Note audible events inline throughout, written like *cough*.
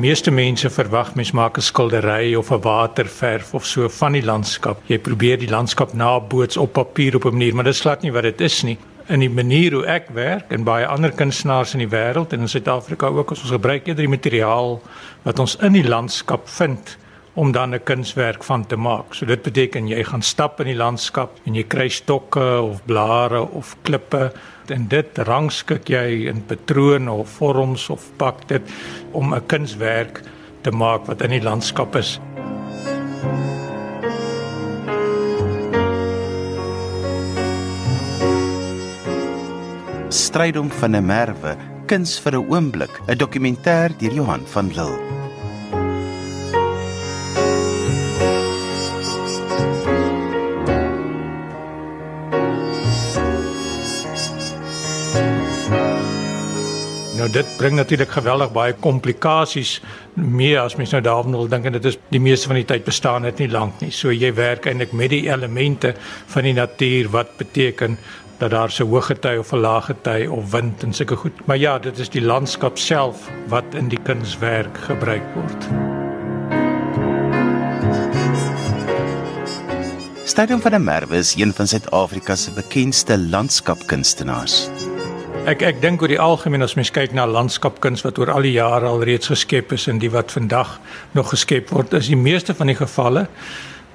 meeste mense verwag mens maak 'n skildery of 'n waterverf of so van die landskap. Jy probeer die landskap naboots op papier op 'n manier, maar dit is glad nie wat dit is nie. In die manier hoe ek werk en baie ander kunstenaars in die wêreld en in Suid-Afrika ook, ons gebruik eerder die materiaal wat ons in die landskap vind om dan 'n kunswerk van te maak. So dit beteken jy gaan stap in die landskap en jy kry stokke of blare of klippe en dit rangskik jy in patrone of vorms of pak dit om 'n kunswerk te maak wat in die landskap is. Strydom van 'n merwe, kuns vir 'n oomblik, 'n dokumentêr deur Johan van Lille. Nou dit bring natuurlik geweldig baie komplikasies mee as mens nou daarvan wil dink en dit is die meeste van die tyd bestaan dit nie lank nie. So jy werk eintlik met die elemente van die natuur wat beteken dat daar se hoë gety of 'n lae gety of wind en sulke goed. Maar ja, dit is die landskap self wat in die kunswerk gebruik word. Stadium van der Merwe is een van Suid-Afrika se bekendste landskapkunstenaars. Ek ek dink oor die algemeen as mens kyk na landskapkuns wat oor al die jare al reeds geskep is en die wat vandag nog geskep word, is die meeste van die gevalle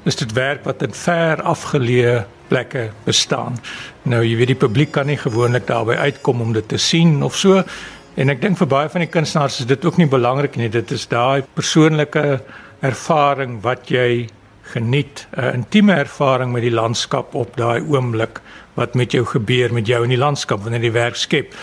is dit werk wat in ver afgeleë plekke bestaan. Nou jy weet die publiek kan nie gewoonlik daarby uitkom om dit te sien of so en ek dink vir baie van die kunstenaars is dit ook nie belangrik nie. Dit is daai persoonlike ervaring wat jy geniet, 'n intieme ervaring met die landskap op daai oomblik wat met jou gebeur met jou in die landskap wanneer jy werk skep.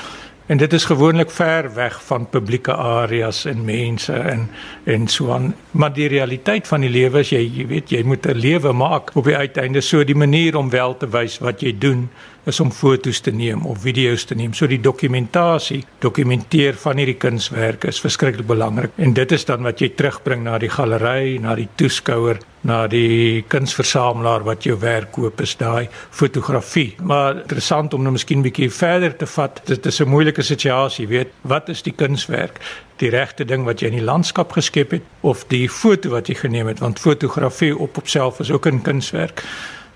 En dit is gewoonlik ver weg van publieke areas en mense en en so aan. Maar die realiteit van die lewe is jy jy weet jy moet 'n lewe maak op die uiteinde so die manier om wel te wys wat jy doen is om foto's te neem of video's te neem. So die dokumentasie, dokumenteer van hierdie kunswerke is verskriklik belangrik en dit is dan wat jy terugbring na die galery, na die toeskouer na die kunsversamelaar wat jou werk koop is daai fotografie. Maar interessant om nou miskien 'n bietjie verder te vat. Dit is 'n moeilike situasie, weet. Wat is die kunswerk? Die regte ding wat jy in die landskap geskep het of die foto wat jy geneem het? Want fotografie op op self is ook 'n kunswerk.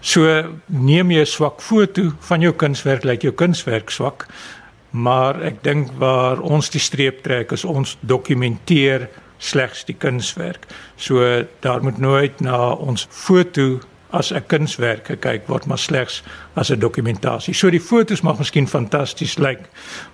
So neem jy 'n swak foto van jou kunswerk, lyk jou kunswerk swak. Maar ek dink waar ons die streep trek is ons dokumenteer slegs die kunswerk. So daar moet nooit na ons foto as 'n kunswerk gekyk word, maar slegs as 'n dokumentasie. So die fotos mag miskien fantasties lyk,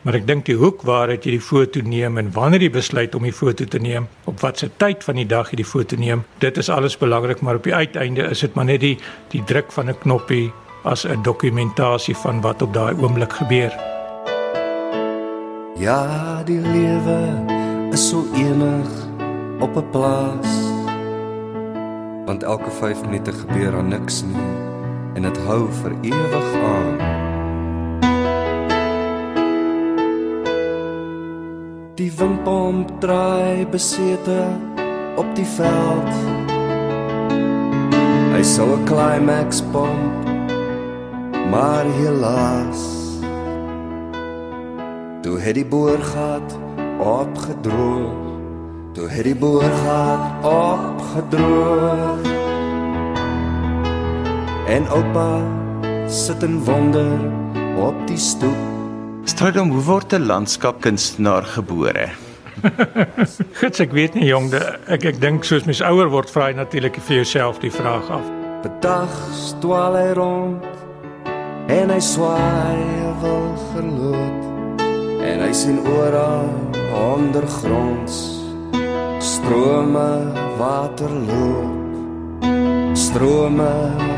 maar ek dink die hoek waar jy die foto neem en wanneer jy besluit om die foto te neem, op watter tyd van die dag jy die foto neem, dit is alles belangrik, maar op die uiteinde is dit maar net die die druk van 'n knoppie as 'n dokumentasie van wat op daai oomblik gebeur. Ja, die lewe is so enig op 'n plaas want elke 5 minute gebeur daar niks nie en dit hou vir ewig aan. Die windpomp draai besete op die veld. Hy sou 'n climax pomp maar helaas. Toe het die boorgat opgedroog Toe het die boorgat opgedroog. En oupa sit en wonder op die stoep. Strydom, hoe word 'n landskapkunstenaar gebore? *laughs* Gits, ek weet nie jong, ek ek dink soos mens ouer word, vra jy natuurlik vir jouself die vraag af. Bedag stwaal hy rond en hy swaai wil verloot en hy sien oral ondergronds strome water loop strome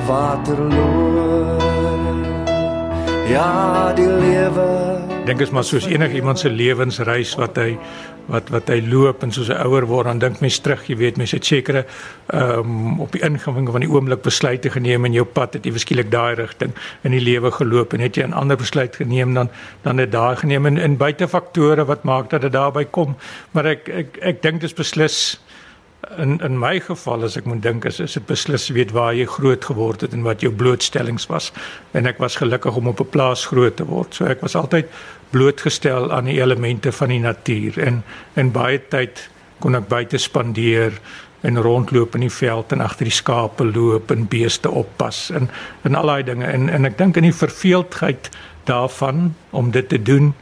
water loop ja die lewe dink is maar soos enigiemand se lewensreis wat hy wat wat hy loop en soos hy ouer word dan dink mens terug jy weet mens het sekere ehm um, op die ingewing van die oomblik besluite geneem en jou pad het jy verskielik daai rigting in die lewe geloop en het jy 'n ander besluit geneem dan dan het daai geneem en in buite faktore wat maak dat dit daarby kom. Maar ek ek ek dink dit is beslis in in my geval as ek moet dink is is dit beslis weet waar jy groot geword het en wat jou blootstellings was. En ek was gelukkig om op 'n plaas groot te word. So ek was altyd blootgestel aan die elemente van die natuur. En en baie tyd kon ek buite spandeer en rondloop in die veld en agter die skape loop en beeste oppas en en al daai dinge. En en ek dink in die verveeldheid daarvan om dit te doen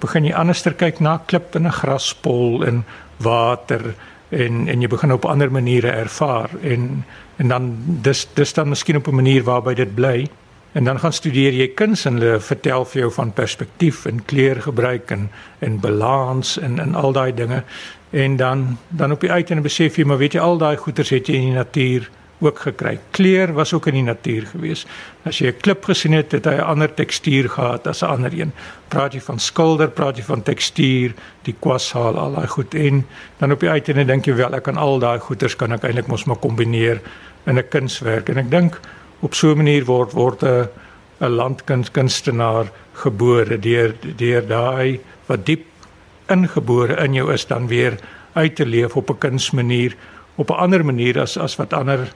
begin jy anderster kyk na klip en 'n graspol en water en en jy begin op ander maniere ervaar en en dan dis dis dan miskien op 'n manier waarby dit bly. En dan gaan studeer jy kuns en hulle vertel vir jou van perspektief en kleurgebruik en en balans en en al daai dinge. En dan dan op die uiteinde besef jy maar weet jy al daai goeters het jy in die natuur ook gekry. Kleur was ook in die natuur gewees. As jy 'n klip gesien het, het hy 'n ander tekstuur gehad as 'n ander een. Praat jy van skilder, praat jy van tekstuur, die kwashaal, al daai goed en dan op die uiteinde dink jy wel ek kan al daai goeters kan ek eintlik mos maar kombineer in 'n kunswerk en ek dink op so 'n manier word word 'n 'n landkunskunstenaar gebore deur deur daai wat diep ingebore in jou is dan weer uit te leef op 'n kunsmanier op 'n ander manier as as wat ander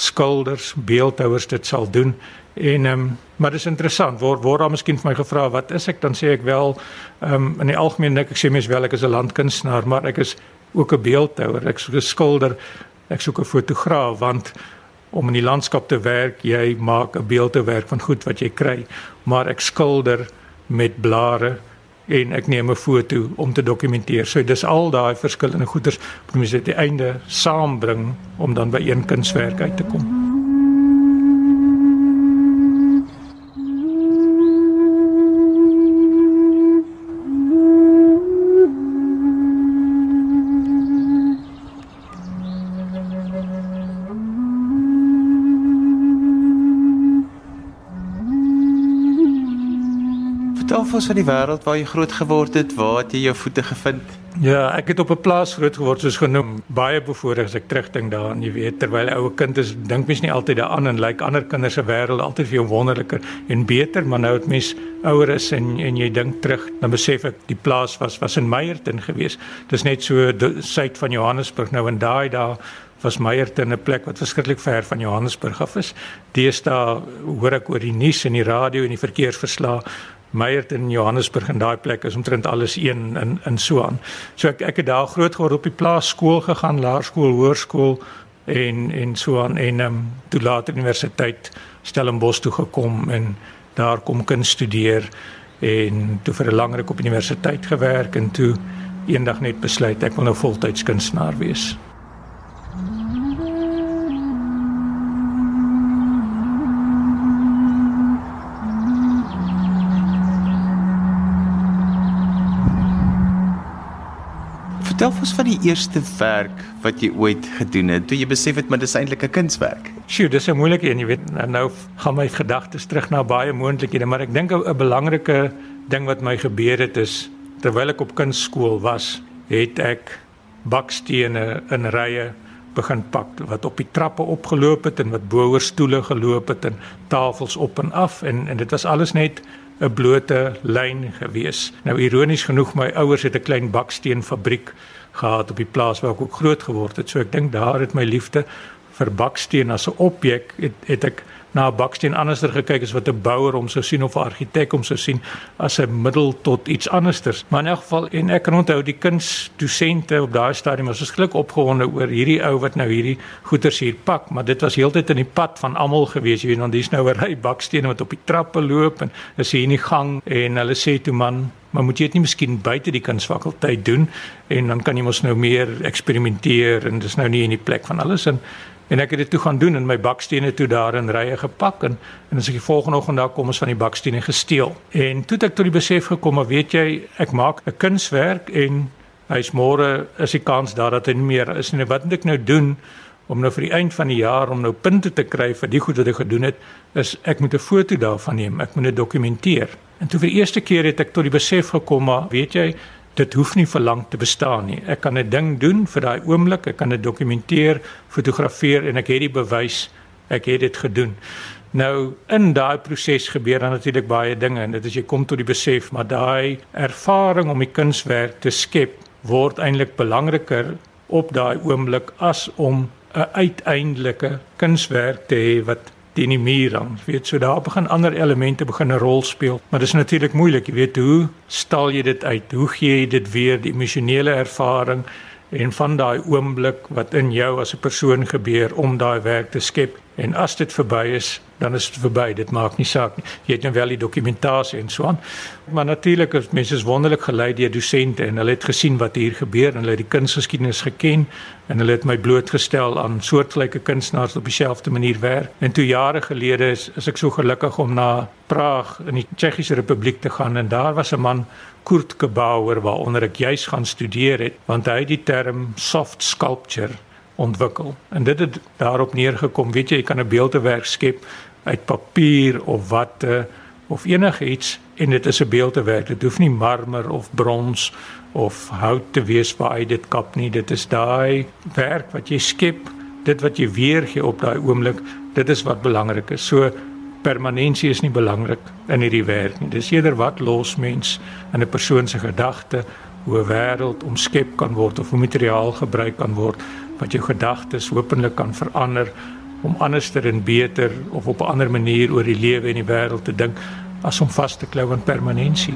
skilders, beeldhouers dit sal doen. En ehm um, maar dis interessant. Word word daar miskien vir my gevra wat is ek dan sê ek wel ehm um, in die algemeen nik ek sê mens wel ek is 'n landkunstenaar, maar ek is ook 'n beeldhouer. Ek soek 'n skilder, ek soek 'n fotograaf want om in die landskap te werk, jy maak 'n beeldhouwerk van goed wat jy kry, maar ek skilder met blare en ek neem 'n foto om te dokumenteer. So dis al daai verskillende goeders wat mense aan die einde saambring om dan by een kunswerk uit te kom. Ons van die wêreld waar jy groot geword het, waar het jy jou voete gevind? Ja, ek het op 'n plaas groot geword soos genoem, baie bevoorreg as ek terugdink daaraan, jy weet, terwyl 'n ou kind is, dink mens nie altyd daaraan en lyk like ander kinders se wêreld altyd vir jou wonderliker en beter, maar nou het mens ouer is en en jy dink terug, dan besef ek die plaas was was in Meyerton geweest. Dis net so suid van Johannesburg nou en daai daar was Meyerton 'n plek wat verskriklik ver van Johannesburg af is. Deesdae hoor ek oor die nuus en die radio en die verkeersverslae Meyerton in Johannesburg en daai plek is omtrent alles een in in so aan. So ek ek het daar groot geword op die plaas skool gegaan, laerskool, hoërskool en en so aan en ehm um, toe later universiteit Stellenbosch toe gekom en daar kom kuns studeer en toe vir 'n langer ruk op universiteit gewerk en toe eendag net besluit ek wil nou voltyds kunstenaar wees. Vertel ons van die eerste werk wat jy ooit gedoen het, toe jy besef het maar dis eintlik 'n kunswerk. Sjoe, dis 'n moeilike een, jy weet. Nou gaan my gedagtes terug na baie moontlikhede, maar ek dink 'n belangrike ding wat my gebeur het is terwyl ek op kunstskool was, het ek bakstene in rye begin pak wat op die trappe opgeloop het en wat bo oor stoele geloop het en tafels op en af en en dit was alles net 'n blote lyn gewees. Nou ironies genoeg my ouers het 'n klein baksteenfabriek gehad op die plaas waar ek ook groot geword het. So ek dink daar het my liefde vir baksteen as 'n objek het, het ek na 'n baksteen anderster gekyk as wat 'n bouer hom sou sien of 'n argitek hom sou sien as 'n middel tot iets andersters. Maar in elk geval en ek kan onthou die kunsdosente op daai stadium was verskriklik opgewonde oor hierdie ou wat nou hierdie goeters hier pak, maar dit was heeltyd in die pad van almal gewees. Jy weet dan dis nou 'n ry bakstene wat op die trappe loop en is hier in die gang en hulle sê toe man Maar moet jy dit nie miskien buite die kunsfakulteit doen en dan kan jy mos nou meer eksperimenteer en dis nou nie in die plek van alles en En ek het dit toe gaan doen en my bakstene toe daar in rye gepak en en as ek die volgende oggend daar kom ons van die bakstene gesteel. En toe het ek tot die besef gekom, maar weet jy, ek maak 'n kunswerk en hy's môre is die kans daar dat hy nie meer is nie. Wat moet ek nou doen om nou vir die eind van die jaar om nou punte te kry vir die goed wat ek gedoen het, is ek moet 'n foto daarvan neem. Ek moet dit dokumenteer. En toe vir die eerste keer het ek tot die besef gekom, maar weet jy, dit hoef nie vir lank te bestaan nie. Ek kan 'n ding doen vir daai oomblik, ek kan dit dokumenteer, fotografeer en ek het die bewys ek het dit gedoen. Nou in daai proses gebeur dan natuurlik baie dinge en dit is jy kom tot die besef maar daai ervaring om die kunswerk te skep word eintlik belangriker op daai oomblik as om 'n uiteindelike kunswerk te hê wat teen die muur hang. Jy weet, so daar begin ander elemente begin 'n rol speel, maar dit is natuurlik moeilik, jy weet, hoe stal jy dit uit? Hoe gee jy dit weer die emosionele ervaring en van daai oomblik wat in jou as 'n persoon gebeur om daai werk te skep en as dit verby is dan is dit verby. Dit maak nie saak nie. Jy het nou wel die dokumentasie en so aan. Maar natuurlik is mense is wonderlik gelei deur dosente en hulle het gesien wat hier gebeur en hulle het die kunsgeskiedenis geken en hulle het my blootgestel aan soortgelyke kunstenaars op dieselfde manier werk. En toe jare gelede is, is ek so gelukkig om na Praag in die Tsjechiese Republiek te gaan en daar was 'n man Kurt Gebauer waaronder ek juis gaan studeer het want hy het die term soft sculpture ontwikkel. En dit het daarop neergekom, weet jy, jy kan 'n beeldewerk skep uit papier of watte of enigiets en dit is 'n beeldewerk. Dit hoef nie marmer of brons of hout te wees waar jy dit kap nie. Dit is daai werk wat jy skep, dit wat jy weergee op daai oomblik, dit is wat belangrik is. So permanensie is nie belangrik in hierdie werk nie. Dis eerder wat los mens in 'n persoon se gedagte hoe 'n wêreld omskep kan word of hoe materiaal gebruik kan word wat jou gedagtes hopelik kan verander om anderster en beter of op 'n ander manier oor die lewe en die wêreld te dink as om vas te klou aan permanensie.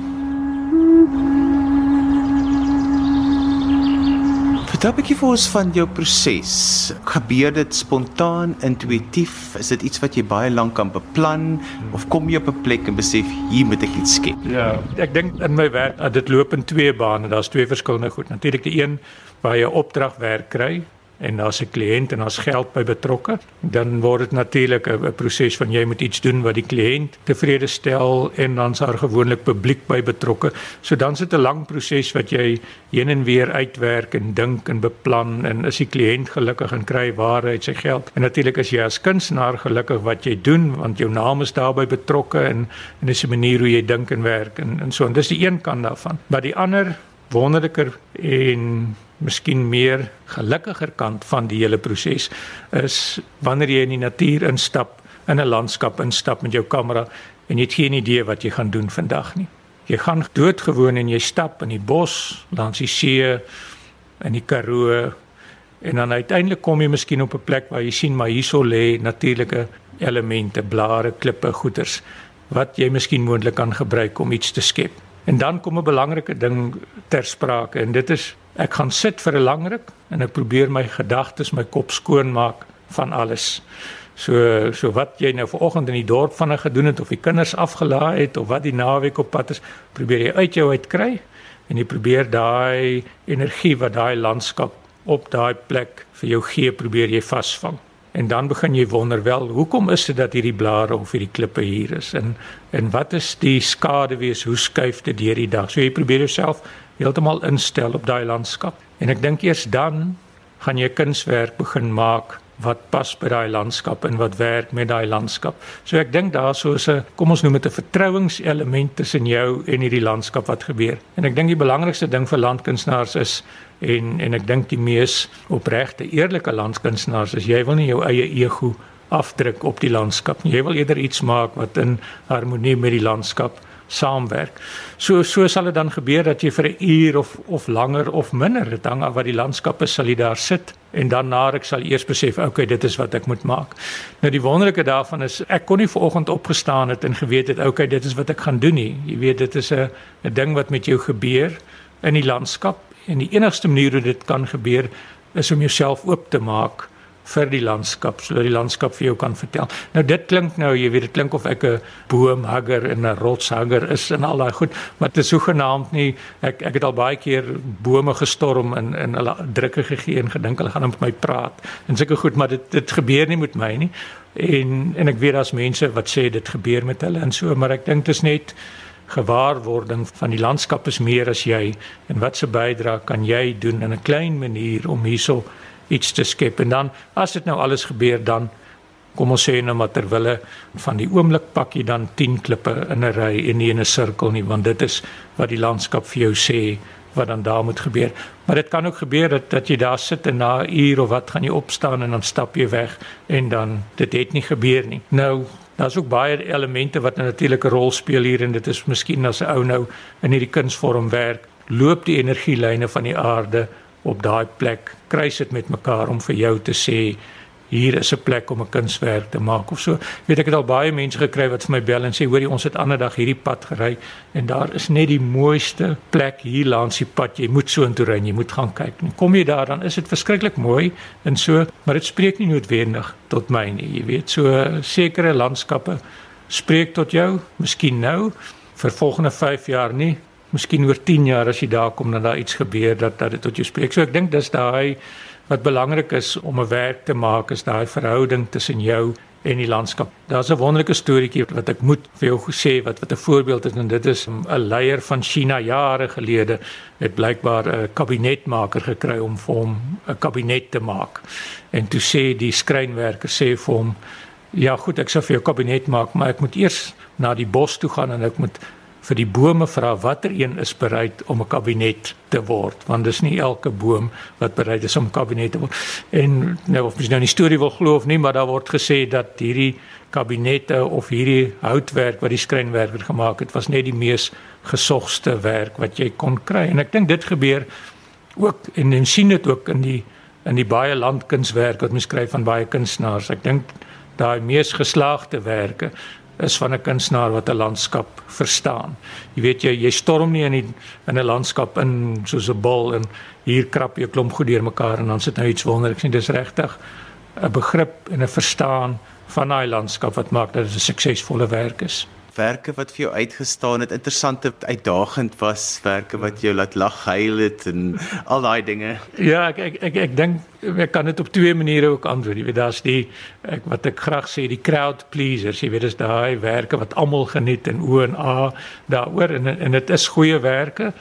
Vertel 'n bietjie vir ons van jou proses. Gebeur dit spontaan, intuïtief? Is dit iets wat jy baie lank kan beplan of kom jy op 'n plek en besef hier moet ek iets skep? Ja, ek dink in my werk dit loop in twee bane. Daar's twee verskillende goed. Natuurlik die een waar jy opdragwerk kry en daar's 'n kliënt en daar's geld by betrokke, dan word dit natuurlik 'n proses van jy moet iets doen wat die kliënt tevrede stel en dan's daar gewoonlik publiek by betrokke. So dan sit 'n lang proses wat jy heen en weer uitwerk en dink en beplan en is die kliënt gelukkig en kry waarheid sy geld. En natuurlik as jy as kunstenaar gelukkig wat jy doen want jou naam is daarbey betrokke en en dis 'n manier hoe jy dink en werk en en so en dis die een kant daarvan. Maar die ander wonderliker en miskien meer gelukkiger kant van die hele proses is wanneer jy in die natuur instap, in 'n landskap instap met jou kamera en jy het geen idee wat jy gaan doen vandag nie. Jy gaan doodgewoon en jy stap in die bos, langs die see, in die Karoo en dan uiteindelik kom jy miskien op 'n plek waar jy sien maar hierso lê natuurlike elemente, blare, klippe, goeters wat jy miskien moontlik kan gebruik om iets te skep. En dan kom 'n belangrike ding ter sprake en dit is ek gaan sit vir 'n lang ruk en ek probeer my gedagtes, my kop skoon maak van alles. So so wat jy nou vanoggend in die dorp van gedoen het of die kinders afgelaai het of wat die naweek op pad is, probeer jy uit jou uit kry en jy probeer daai energie wat daai landskap op daai plek vir jou gee, probeer jy vasvang. En dan begin jy wonder wel, hoekom is dit dat hierdie blare of hierdie klippe hier is en en wat is die skade wees, hoe skuif dit deur die dag? So jy probeer jouself heeltemal instel op daai landskap. En ek dink eers dan gaan jy kunswerk begin maak wat pas by daai landskap en wat werk met daai landskap. So ek dink daar sou 'n kom ons noem dit 'n vertrouingselement tussen jou en hierdie landskap wat gebeur. En ek dink die belangrikste ding vir landkunstenaars is en en ek dink die mees opregte eerlike landkunstenaars is jy wil nie jou eie ego afdruk op die landskap nie. Jy wil eerder iets maak wat in harmonie met die landskap saamwerk. So so sal dit dan gebeur dat jy vir 'n uur of of langer of minder, dit hang af wat die landskap is, sal jy daar sit en dan na ek sal eers besef, okay, dit is wat ek moet maak. Nou die wonderlike daarvan is ek kon nie vanoggend opgestaan het en geweet het, okay, dit is wat ek gaan doen nie. Jy weet, dit is 'n 'n ding wat met jou gebeur in die landskap en die enigste manier hoe dit kan gebeur is om jouself oop te maak vir die landskap sodat die landskap vir jou kan vertel. Nou dit klink nou, jy weet dit klink of ek 'n boomhugger en 'n rotshugger is en al daai goed, maar dit is sogenaamd nie ek ek het al baie keer bome gestorm en en hulle drukke gegee en gedink hulle gaan met my praat. En seker goed, maar dit dit gebeur nie met my nie. En en ek weet daar's mense wat sê dit gebeur met hulle en so, maar ek dink dit is net gewaarwording van die landskap is meer as jy en wat se bydrae kan jy doen in 'n klein manier om hierso iets te skep. En dan as dit nou alles gebeur dan kom ons sê nou maar terwille van die oomblik pak jy dan 10 klippe in 'n ry en nie in 'n sirkel nie want dit is wat die landskap vir jou sê wat dan daar moet gebeur. Maar dit kan ook gebeur dat dat jy daar sit en na 'n uur of wat gaan jy opstaan en dan stap jy weg en dan dit het nie gebeur nie. Nou daar's ook baie elemente wat 'n rol speel hier en dit is miskien as 'n ou nou in hierdie kunsvorm werk loop die energielyne van die aarde op daai plek kruis dit met mekaar om vir jou te sê hier is 'n plek om 'n kunswerk te maak of so. Weet ek het al baie mense gekry wat vir my bel en sê hoorie ons het ander dag hierdie pad gery en daar is net die mooiste plek hier langs die pad. Jy moet so intoe ry, jy moet gaan kyk. En kom jy daar dan is dit verskriklik mooi en so, maar dit spreek nie noodwendig tot my nie. Jy weet so sekere landskappe spreek tot jou, miskien nou vir volgende 5 jaar nie. Miskien oor 10 jaar as jy daar kom dan daar iets gebeur dat dat dit tot jou spreek. So ek dink dis daai wat belangrik is om 'n werk te maak is daai verhouding tussen jou en die landskap. Daar's 'n wonderlike storieetjie wat ek moet vir jou sê wat wat 'n voorbeeld is en dit is 'n leier van China jare gelede het blykbaar 'n kabinetmaker gekry om vir hom 'n kabinet te maak. En toe sê die skrynwerker sê vir hom Ja goed, ek sou vir jou kabinet maak, maar ek moet eers na die bos toe gaan en ek moet vir die bome vra watter een is bereid om 'n kabinet te word want dis nie elke boom wat bereid is om kabinet te word. En nou of jy nou die storie wil glo of nie maar daar word gesê dat hierdie kabinette of hierdie houtwerk wat die skrynwerker gemaak het was net die mees gesogste werk wat jy kon kry. En ek dink dit gebeur ook en men sien dit ook in die in die baie landkunswerk wat mens skryf van baie kunstenaars. Ek dink daai mees geslaagde werke is van 'n kunstenaar wat 'n landskap verstaan. Jy weet jy jy storm nie in die, in 'n landskap in soos 'n bul en hier krap jy 'n klomp goed deurmekaar en dan sit nou iets wonderliks nie. Dis regtig 'n begrip en 'n verstaan van daai landskap wat maak dat dit 'n suksesvolle werk is werke wat vir jou uitgestaan het, interessante uitdagend was, werke wat jou laat lag, huil het en al daai dinge. Ja, ek ek ek, ek dink ek kan dit op twee maniere ook antwoord. Jy weet daar's die ek wat ek graag sê die crowd pleasers. Jy weet dis daai werke wat almal geniet en o en a daaroor en en dit is goeie werke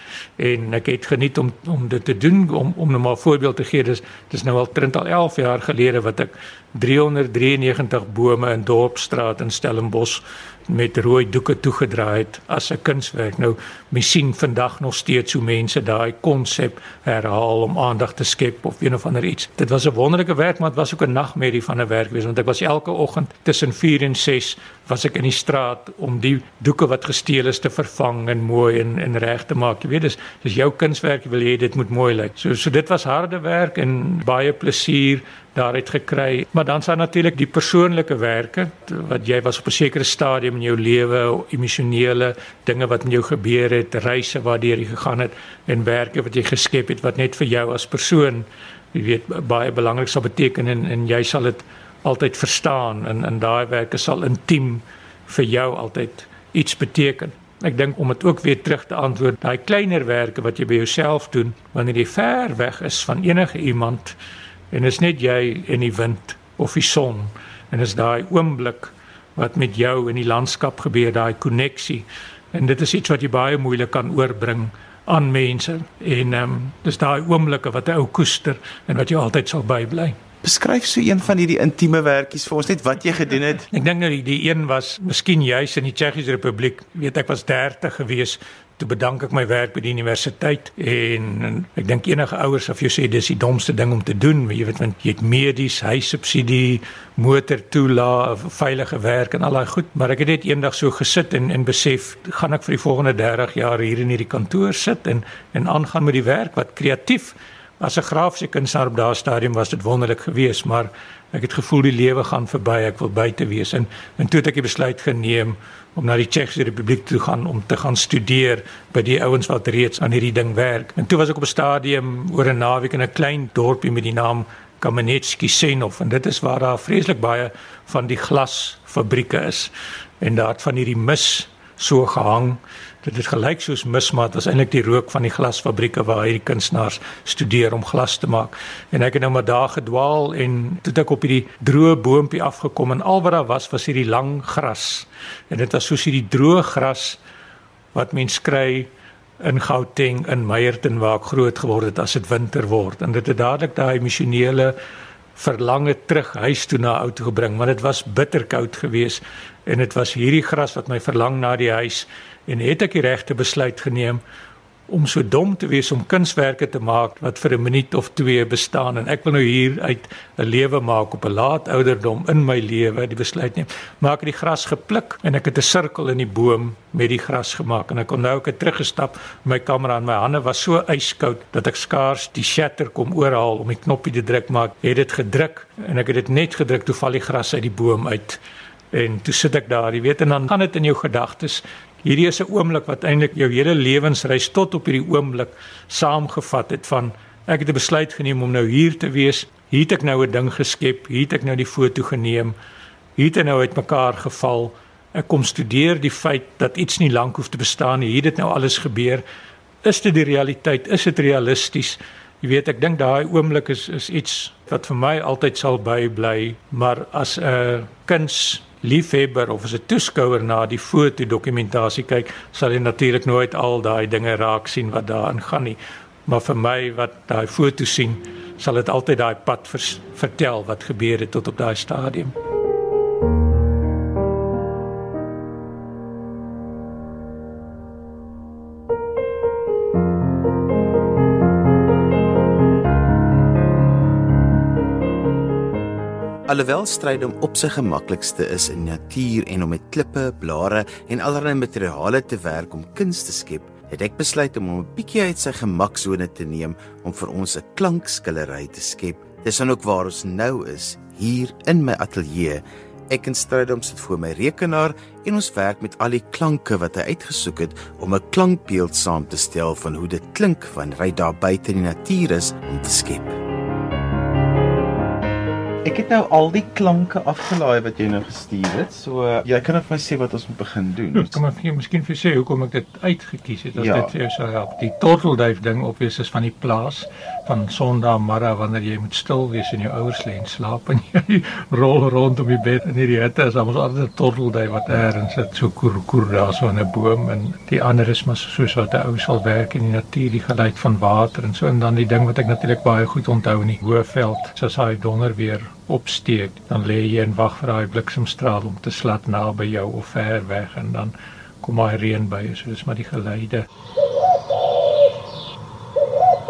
en ek het geniet om om dit te doen om om nou maar voorbeeld te gee. Dis dis nou al 30 al 11 jaar gelede wat ek 393 bome in Dorpsstraat in Stellenbosch met rooi doeke toegedraai het as 'n kunswerk. Nou, mens sien vandag nog steeds hoe mense daai konsep herhaal om aandag te skep of een of ander iets. Dit was 'n wonderlike werk, maar dit was ook 'n nagmerrie van 'n werk wees want ek was elke oggend tussen 4 en 6 was ek in die straat om die doeke wat gesteel is te vervang en mooi en en reg te maak. Jy weet, dis dis jou kunswerk, jy wil hê dit moet mooi lyk. So so dit was harde werk en baie plesier daaruit gekry. Maar dan staan natuurlik die persoonlike werke wat jy was op 'n sekere stadium in jou lewe, emosionele dinge wat met jou gebeur het, reise waardeur jy gegaan het en werke wat jy geskep het wat net vir jou as persoon, jy weet, baie belangrik sal beteken en en jy sal dit altyd verstaan en en daai werke sal intiem vir jou altyd iets beteken. Ek dink om dit ook weer terug te antwoord, daai kleiner werke wat jy by jouself doen wanneer jy ver weg is van enige iemand en is net jy en die wind of die son en is daai oomblik wat met jou in die landskap gebeur daai koneksie en dit is iets wat jy baie moeilik kan oorbring aan mense en ehm um, dis daai oomblikke wat 'n ou koester en wat jy altyd sal bybly. Beskryf so een van hierdie intieme werkies vir ons net wat jy gedoen het. Ek dink nou die, die een was miskien juis in die Tsjechiese Republiek. Weet ek was 30 gewees toe bedank ek my werk by die universiteit en, en ek dink enige ouers vir jou sê dis die domste ding om te doen jy weet want jy het medies huissubsidie motor toela veilige werk en al daai goed maar ek het net eendag so gesit en en besef gaan ek vir die volgende 30 jaar hier in hierdie kantoor sit en en aangaan met die werk wat kreatief as 'n grafiese kunstenaar op daardie stadium was dit wonderlik geweest maar ek het gevoel die lewe gaan verby ek wil buite wees en en toe het ek die besluit geneem om na die Tsjechiese Republiek toe gaan om te gaan studeer by die ouens wat reeds aan hierdie ding werk. En toe was ek op 'n stadium oor 'n naweek in 'n klein dorpie met die naam Kamenetsky Senov en dit is waar daar vreeslik baie van die glasfabrieke is en daar het van hierdie mis so gehang dit het gelyk soos mismaat was eintlik die rook van die glasfabrieke waar hierdie kunstenaars studeer om glas te maak. En ek het nou maar daar gedwaal en toe ek op hierdie droë boontjie afgekom en al wat daar was was hierdie lang gras. En dit was soos hierdie droë gras wat mens kry in Gauteng in Meyerton waar ek groot geword het as dit winter word. En dit het dadelik daai emosionele verlange terug huis toe na ou toe gebring want dit was bitterkoud geweest en dit was hierdie gras wat my verlang na die huis en het ek die regte besluit geneem om so dom te wees om kunswerke te maak wat vir 'n minuut of twee bestaan. En ek wil nou hier uit 'n lewe maak op 'n laat ouderdom in my lewe die besluit neem. Maak ek die gras gepluk en ek het 'n sirkel in die boom met die gras gemaak. En ek kon nou ek het teruggestap. My kamera in my hande was so yskoud dat ek skaars die shutter kom oorhaal om die knoppie te druk maar ek het dit gedruk en ek het dit net gedruk toe val die gras uit die boom uit. En toe sit ek daar jy weet en dan gaan dit in jou gedagtes Hierdie is 'n oomblik wat eintlik jou hele lewensreis tot op hierdie oomblik saamgevat het van ek het 'n besluit geneem om nou hier te wees. Hier het ek nou 'n ding geskep, hier het ek nou die foto geneem. Hier het nou uitmekaar geval. Ek kom studeer die feit dat iets nie lank hoef te bestaan nie. Hier het dit nou alles gebeur. Is dit die realiteit? Is dit realisties? Jy weet, ek dink daai oomblik is is iets wat vir my altyd sal bybly, maar as 'n kuns liefhebber of as 'n toeskouer na die fotodokumentasie kyk, sal jy natuurlik nooit al daai dinge raak sien wat daarin gaan nie. Maar vir my wat daai foto sien, sal dit altyd daai pad vertel wat gebeur het tot op daai stadium. Alhoewel strydom op sy gemaklikste is in natuur en om met klippe, blare en allerlei materiale te werk om kuns te skep, het ek besluit om hom 'n bietjie uit sy gemaksone te neem om vir ons 'n klankskillery te skep. Dis dan ook waar ons nou is, hier in my ateljee. Ek en Strydom sit voor my rekenaar en ons werk met al die klanke wat hy uitgesoek het om 'n klankbeeld saam te stel van hoe dit klink wanneer hy daar buite in die natuur is om te skep. Ek het nou al die klanke afgelaai wat jy nou gestuur het. So jy kan net vir my sê wat ons moet begin doen. Ek kan maar vir jou miskien vir sê hoekom ek dit uitgekies het as ja. dit vir jou sou help. Die tortelduif ding obvious is van die plaas van Sondagmiddag wanneer jy moet stil wees en jou ouers lê en slaap en *laughs* jy rol rond om die bed in hierdie hitte is ons altyd 'n tortelduif wat eers sit so koer koer daar so in 'n boom en die ander is maar soos wat 'n ou sal werk in die natuur die geluid van water en so en dan die ding wat ek natuurlik baie goed onthou in die Hoëveld soos hy donder weer opsteek, dan lê jy en wag vir daai bliksemstraal om te slat naby jou of ver weg en dan kom hy reën by jou. So dis maar die geluide.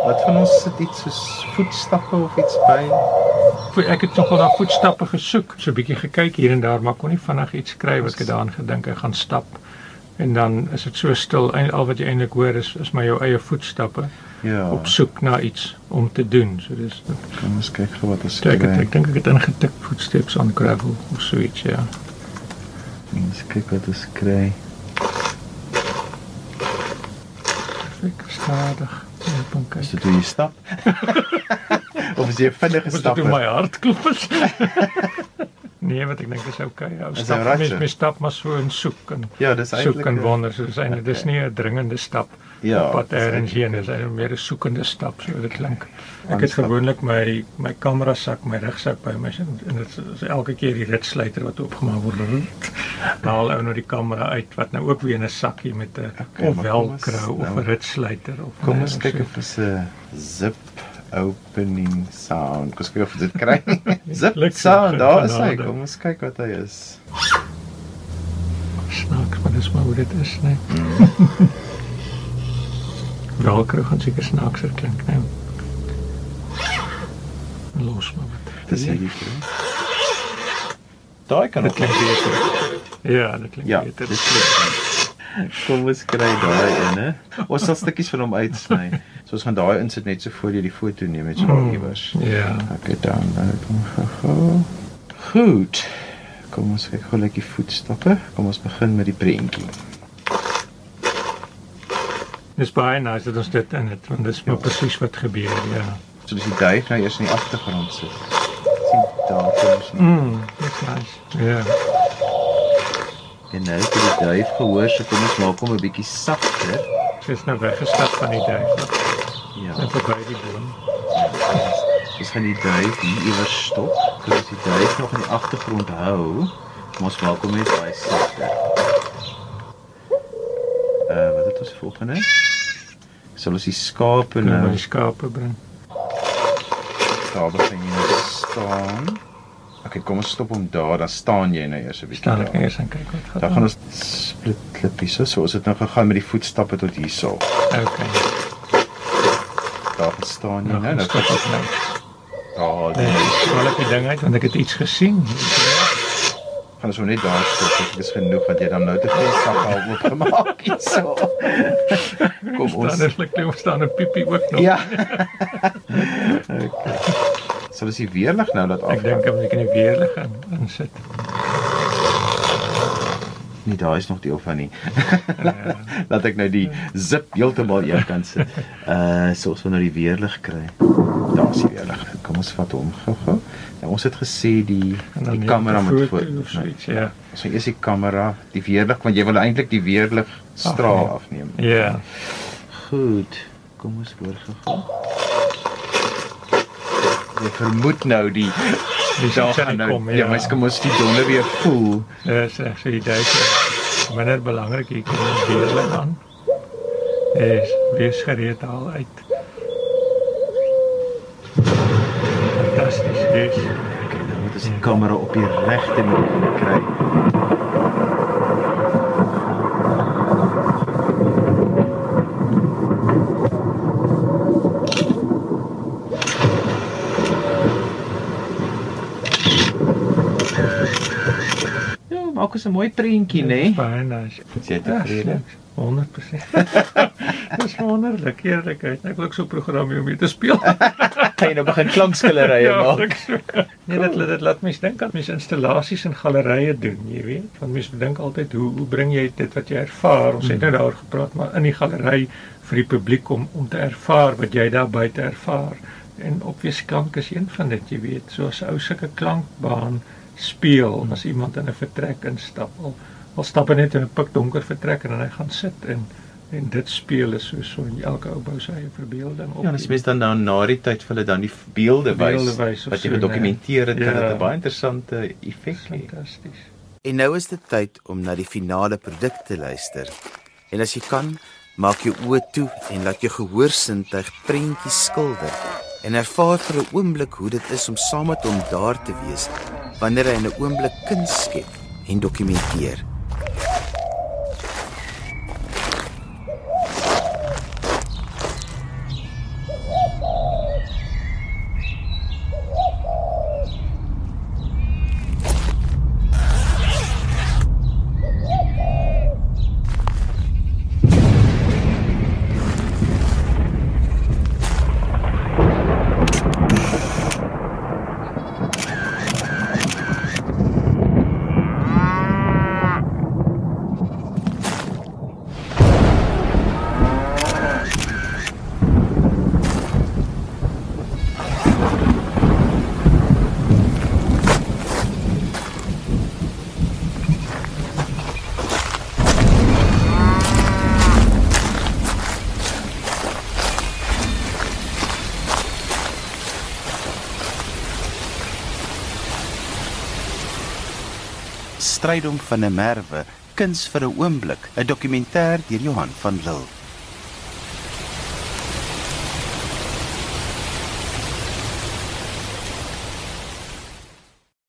Wat van ons sit iets soos voetstappe of iets by? Ek het nogal na voetstappe gesoek, so 'n bietjie gekyk hier en daar, maar kon nie vinnig iets kry wat ek daaraan gedink ek gaan stap. En dan is dit so stil, al wat jy eintlik hoor is is maar jou eie voetstappe ja. op soek na iets om te doen. So dis kan ons kyk gou wat ons kyk. Ek, ek dink ek het ingetik footsteps on gravel of so iets, ja. Ons kyk wat ons kry. Ek stadig. Is dit hoe jy stap? *laughs* of is jy vinnig gestap? Dit my hart klop. *laughs* Nee, wat ek dink is okay. Ou stap mens met stap maar so en soek en Ja, dis eintlik soek en wonder, so dis eintlik dis nie 'n dringende stap. Ja. Wat erns hier is, is meer 'n soekende stap, so dit klink. Ek het gewoonlik my my kamera sak, my rugsak by my en dit is elke keer die ritsluiter wat oopgemaak word. *laughs* Haal ou nou die kamera uit wat nou ook weer in 'n sakkie met 'n okay, of velcro of 'n ritsluiter of Kom ons kyk of dit 'n zip opening sound. Kom kyk of dit kry. Zip sound, daar is hy. Kom ons kyk wat hy is. Snaaks, maar dis maar hoe dit is, né? Dalk gaan seker snaakser klink, né? Los maar wat. Dis hy hier. Daai kan ook klink beter. Ja, dit klink ja, beter. Dit klink. Kom ons kry daai hè. Ons sal stukkies van hom uitsny. So ons gaan daai insit net so voor jy die foto neem met jou hmm, iewers. Ja. Okay, dan dan kom gou. Goed. Kom ons kyk gou net die voetstappe. Kom ons begin met die prentjie. Dis baie nice dat ons dit in het, want dis maar ja. presies wat gebeur, ja. So dis die duif nou eers in die agtergrond sit. Sien daar kom ons. Mm, dis nice. Ja. Yeah. En nou het die duif gehoor, so kom ons maak hom 'n bietjie sagter. Sy's nou weggestap van die duif. Ja. En verby die boom. Dis gaan die duif hier iewers stop. As die duif nog in die agtergrond hou, kom ons maak hom net baie sagter. Uh, wat het ons volgende? Sal ons die skape nou die skape bring? Daar begin jy nou staan. Okay, kom ons stop hom daar, dan staan jy nou eers 'n bietjie Staan ek daar. eers en kyk wat gaan. Dan gaan ons split klippies so. So ons het nou gegaan met die voetstappe tot hierso. Okay. Daar staan jy Nou, nou. Nou stop ek nou. daar. Nee, swaal ek die ding uit want ek het iets gesien. gaan ons hom net daar stop. Dit is genoeg dat jy dan nou te veel sakke al oopgemaak *laughs* hierso. Kom Staan ons. er like ons staan 'n piepie ook nog. Ja. *laughs* okay. Sal ons die weerlig nou laat af? Ek dink ek kan die weerlig in insit. Nee, daar is nog deel van nie. Laat *laughs* ek nou die zip heeltemal een kant sit. Uh so ons wil nou die weerlig kry. Daar's die weerlig. Kom ons vat hom gou-gou. Nou ons het gesê die die kamera moet voor. zoiets, ja. So eers die kamera, die weerlig want jy wil eintlik die weerlig straal afneem. Ja. Goed. Kom ons hoor gou-gou. Ek vermoed nou die Die daar gaan nou. kom, Ja, ja. ek kom ons die donder weer voel. Dis reg so die. Maar net belangrik hier kom die weerlig aan. Is wees gereed al uit. Fantasties, dis. Kyk, nou moet ons die kamera op die regte manier kry. Ja, maak ons 'n mooi prentjie, né? Baie nice. Is jy Ja, tevrede? sliks. *laughs* 100%. Dis wonderlik, eerlikheid. Ek wil ook so 'n program hê om mee te speel. *laughs* Kan jy nou begin klankskillerye *laughs* maak? ek so. Nee, dit dit laat mens dink aan mens installasies in gallerye doen, jy weet. Want mens dink altyd hoe hoe bring jy dit wat jy ervaar? Ons het nou daaroor gepraat, maar in die galery vir die publiek om om te ervaar wat jy daar buite ervaar. En obvious klank is een van dit, jy weet. So as 'n ou sulke klankbaan speel as iemand in 'n vertrek instap. Al, al stap hy net in 'n pikdonker vertrek en dan hy gaan sit en en dit speel is so so in elke ou bou sy eie verbeelding op. Ja, as mens dan nou na die tyd vir hulle dan die beelde wys wat jy so, gedokumenteer het, nee. kan dit Ja. 'n baie interessante effek hê. fantasties. En nou is dit tyd om na die finale produk te luister. En as jy kan, maak jou oë toe en laat jou gehoorsintuig prentjies skilder en ervaar vir 'n oomblik hoe dit is om saam met hom daar te wees wanneer hy 'n oomblik kuns skep en dokumenteer. Strydom van 'n merwe, kuns vir 'n oomblik, 'n dokumentêr deur Johan van Lille.